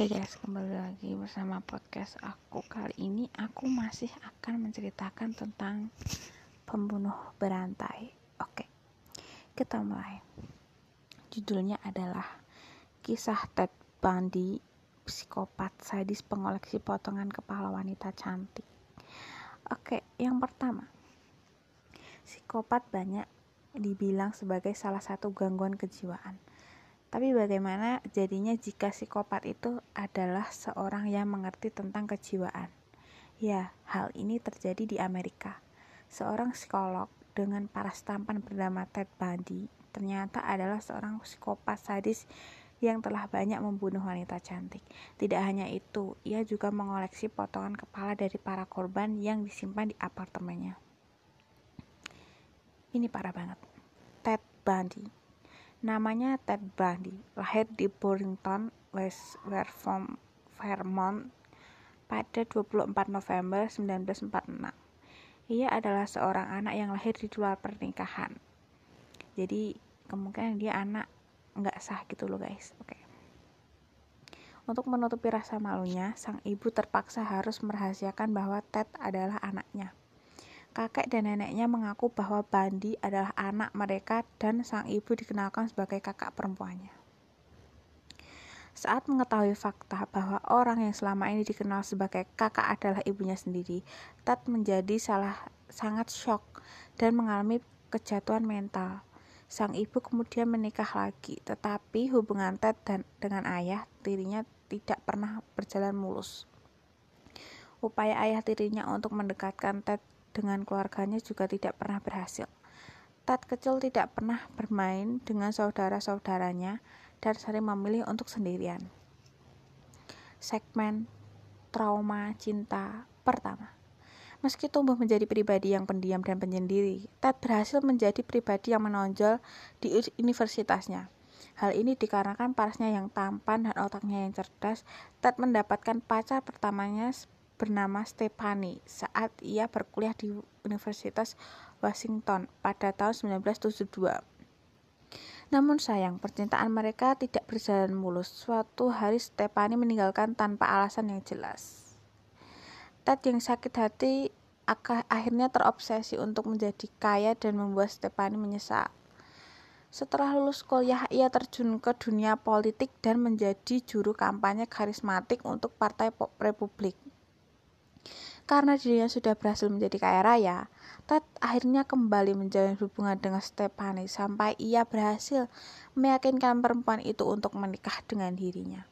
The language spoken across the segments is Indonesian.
Oke guys, kembali lagi bersama podcast aku. Kali ini aku masih akan menceritakan tentang pembunuh berantai. Oke, kita mulai. Judulnya adalah Kisah Ted Bundy, psikopat sadis pengoleksi potongan kepala wanita cantik. Oke, yang pertama. Psikopat banyak dibilang sebagai salah satu gangguan kejiwaan tapi bagaimana jadinya jika psikopat itu adalah seorang yang mengerti tentang kejiwaan? Ya, hal ini terjadi di Amerika. Seorang psikolog dengan paras tampan bernama Ted Bundy ternyata adalah seorang psikopat sadis yang telah banyak membunuh wanita cantik. Tidak hanya itu, ia juga mengoleksi potongan kepala dari para korban yang disimpan di apartemennya. Ini parah banget. Ted Bundy Namanya Ted Bundy, lahir di Burlington, West Vermont pada 24 November 1946. Ia adalah seorang anak yang lahir di luar pernikahan. Jadi kemungkinan dia anak nggak sah gitu loh guys. Oke. Untuk menutupi rasa malunya, sang ibu terpaksa harus merahasiakan bahwa Ted adalah anaknya. Kakek dan neneknya mengaku bahwa Bandi adalah anak mereka dan sang ibu dikenalkan sebagai kakak perempuannya. Saat mengetahui fakta bahwa orang yang selama ini dikenal sebagai kakak adalah ibunya sendiri, Ted menjadi salah sangat shock dan mengalami kejatuhan mental. Sang ibu kemudian menikah lagi, tetapi hubungan Ted dan dengan ayah tirinya tidak pernah berjalan mulus. Upaya ayah tirinya untuk mendekatkan Ted dengan keluarganya juga tidak pernah berhasil. Ted kecil tidak pernah bermain dengan saudara-saudaranya dan sering memilih untuk sendirian. Segmen trauma cinta pertama. Meski tumbuh menjadi pribadi yang pendiam dan penyendiri, Ted berhasil menjadi pribadi yang menonjol di universitasnya. Hal ini dikarenakan parasnya yang tampan dan otaknya yang cerdas. Ted mendapatkan pacar pertamanya bernama Stephanie saat ia berkuliah di Universitas Washington pada tahun 1972. Namun sayang, percintaan mereka tidak berjalan mulus. Suatu hari Stephanie meninggalkan tanpa alasan yang jelas. Ted yang sakit hati akhirnya terobsesi untuk menjadi kaya dan membuat Stephanie menyesal. Setelah lulus kuliah, ia terjun ke dunia politik dan menjadi juru kampanye karismatik untuk Partai Republik. Karena dirinya sudah berhasil menjadi kaya raya, Ted akhirnya kembali menjalin hubungan dengan Stephanie sampai ia berhasil meyakinkan perempuan itu untuk menikah dengan dirinya.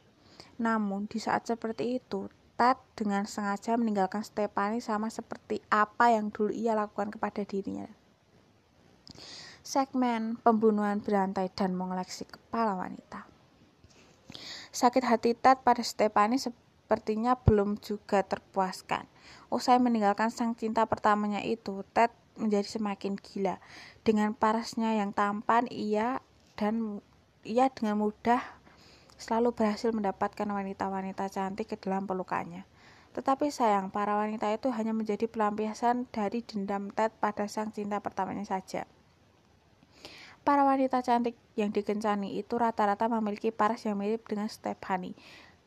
Namun, di saat seperti itu, Ted dengan sengaja meninggalkan Stephanie sama seperti apa yang dulu ia lakukan kepada dirinya. Segmen pembunuhan berantai dan mengoleksi kepala wanita. Sakit hati Ted pada Stephanie sepertinya belum juga terpuaskan. Usai meninggalkan sang cinta pertamanya itu, Ted menjadi semakin gila. Dengan parasnya yang tampan, ia dan ia dengan mudah selalu berhasil mendapatkan wanita-wanita cantik ke dalam pelukannya. Tetapi sayang, para wanita itu hanya menjadi pelampiasan dari dendam Ted pada sang cinta pertamanya saja. Para wanita cantik yang dikencani itu rata-rata memiliki paras yang mirip dengan Stephanie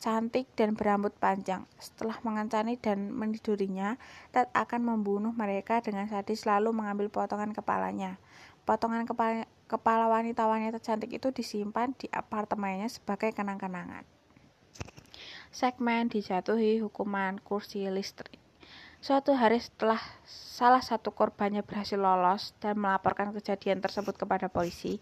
cantik dan berambut panjang. Setelah mengancani dan menidurinya, Ted akan membunuh mereka dengan sadis lalu mengambil potongan kepalanya. Potongan kepala, kepala wanita-wanita cantik itu disimpan di apartemennya sebagai kenang-kenangan. Segmen dijatuhi hukuman kursi listrik. Suatu hari setelah salah satu korbannya berhasil lolos dan melaporkan kejadian tersebut kepada polisi,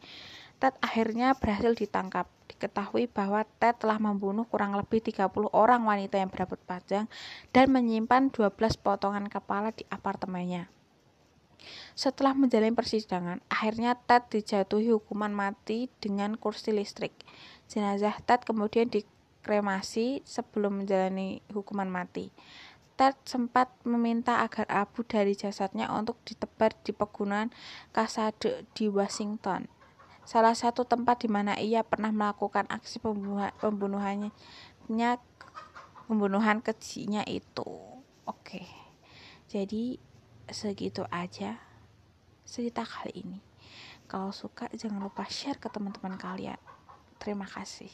Ted akhirnya berhasil ditangkap. Diketahui bahwa Ted telah membunuh kurang lebih 30 orang wanita yang berambut panjang dan menyimpan 12 potongan kepala di apartemennya. Setelah menjalani persidangan, akhirnya Ted dijatuhi hukuman mati dengan kursi listrik. Jenazah Ted kemudian dikremasi sebelum menjalani hukuman mati. Ted sempat meminta agar abu dari jasadnya untuk ditebar di pegunungan Kasade di Washington salah satu tempat di mana ia pernah melakukan aksi pembunuhan, pembunuhannya pembunuhan kejinya itu. Oke. Jadi segitu aja cerita kali ini. Kalau suka jangan lupa share ke teman-teman kalian. Terima kasih.